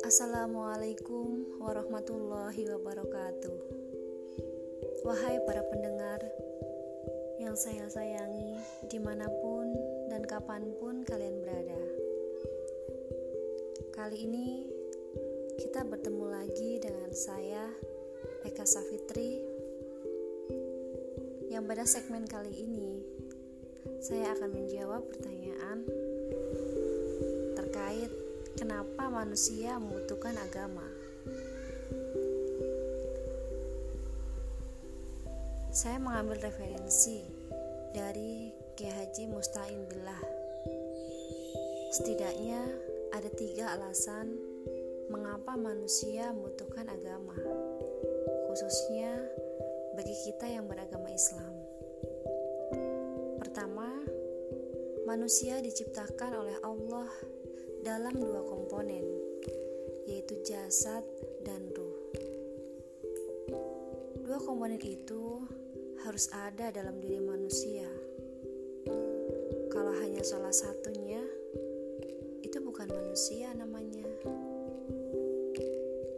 Assalamualaikum warahmatullahi wabarakatuh. Wahai para pendengar yang saya sayangi, di mana pun dan kapan pun kalian berada, kali ini kita bertemu lagi dengan saya, Eka Safitri, yang pada segmen kali ini saya akan menjawab pertanyaan terkait kenapa manusia membutuhkan agama. Saya mengambil referensi dari Kiai Haji Mustain Billah. Setidaknya ada tiga alasan mengapa manusia membutuhkan agama, khususnya bagi kita yang beragama Islam. Manusia diciptakan oleh Allah dalam dua komponen, yaitu jasad dan ruh. Dua komponen itu harus ada dalam diri manusia. Kalau hanya salah satunya, itu bukan manusia namanya.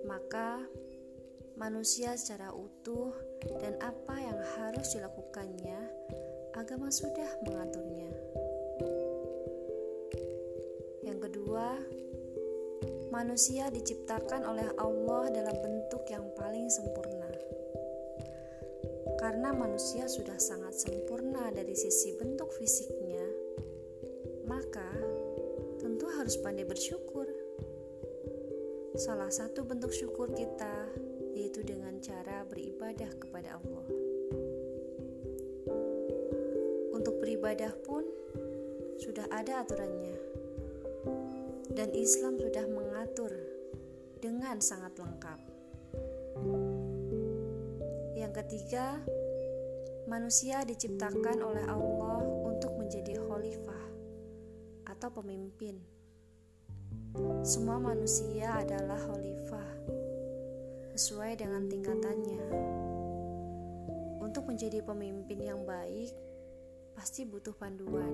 Maka, manusia secara utuh dan apa yang harus dilakukannya, agama sudah mengaturnya. Kedua, manusia diciptakan oleh Allah dalam bentuk yang paling sempurna. Karena manusia sudah sangat sempurna dari sisi bentuk fisiknya, maka tentu harus pandai bersyukur. Salah satu bentuk syukur kita yaitu dengan cara beribadah kepada Allah. Untuk beribadah pun sudah ada aturannya dan Islam sudah mengatur dengan sangat lengkap. Yang ketiga, manusia diciptakan oleh Allah untuk menjadi khalifah atau pemimpin. Semua manusia adalah khalifah sesuai dengan tingkatannya. Untuk menjadi pemimpin yang baik, pasti butuh panduan.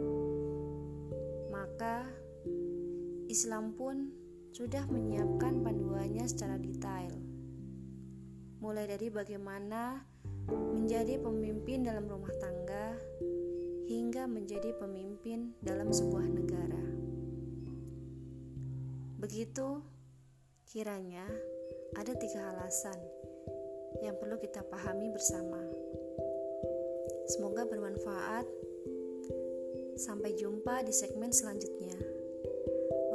Islam pun sudah menyiapkan panduannya secara detail. Mulai dari bagaimana menjadi pemimpin dalam rumah tangga hingga menjadi pemimpin dalam sebuah negara. Begitu kiranya ada tiga alasan yang perlu kita pahami bersama. Semoga bermanfaat. Sampai jumpa di segmen selanjutnya.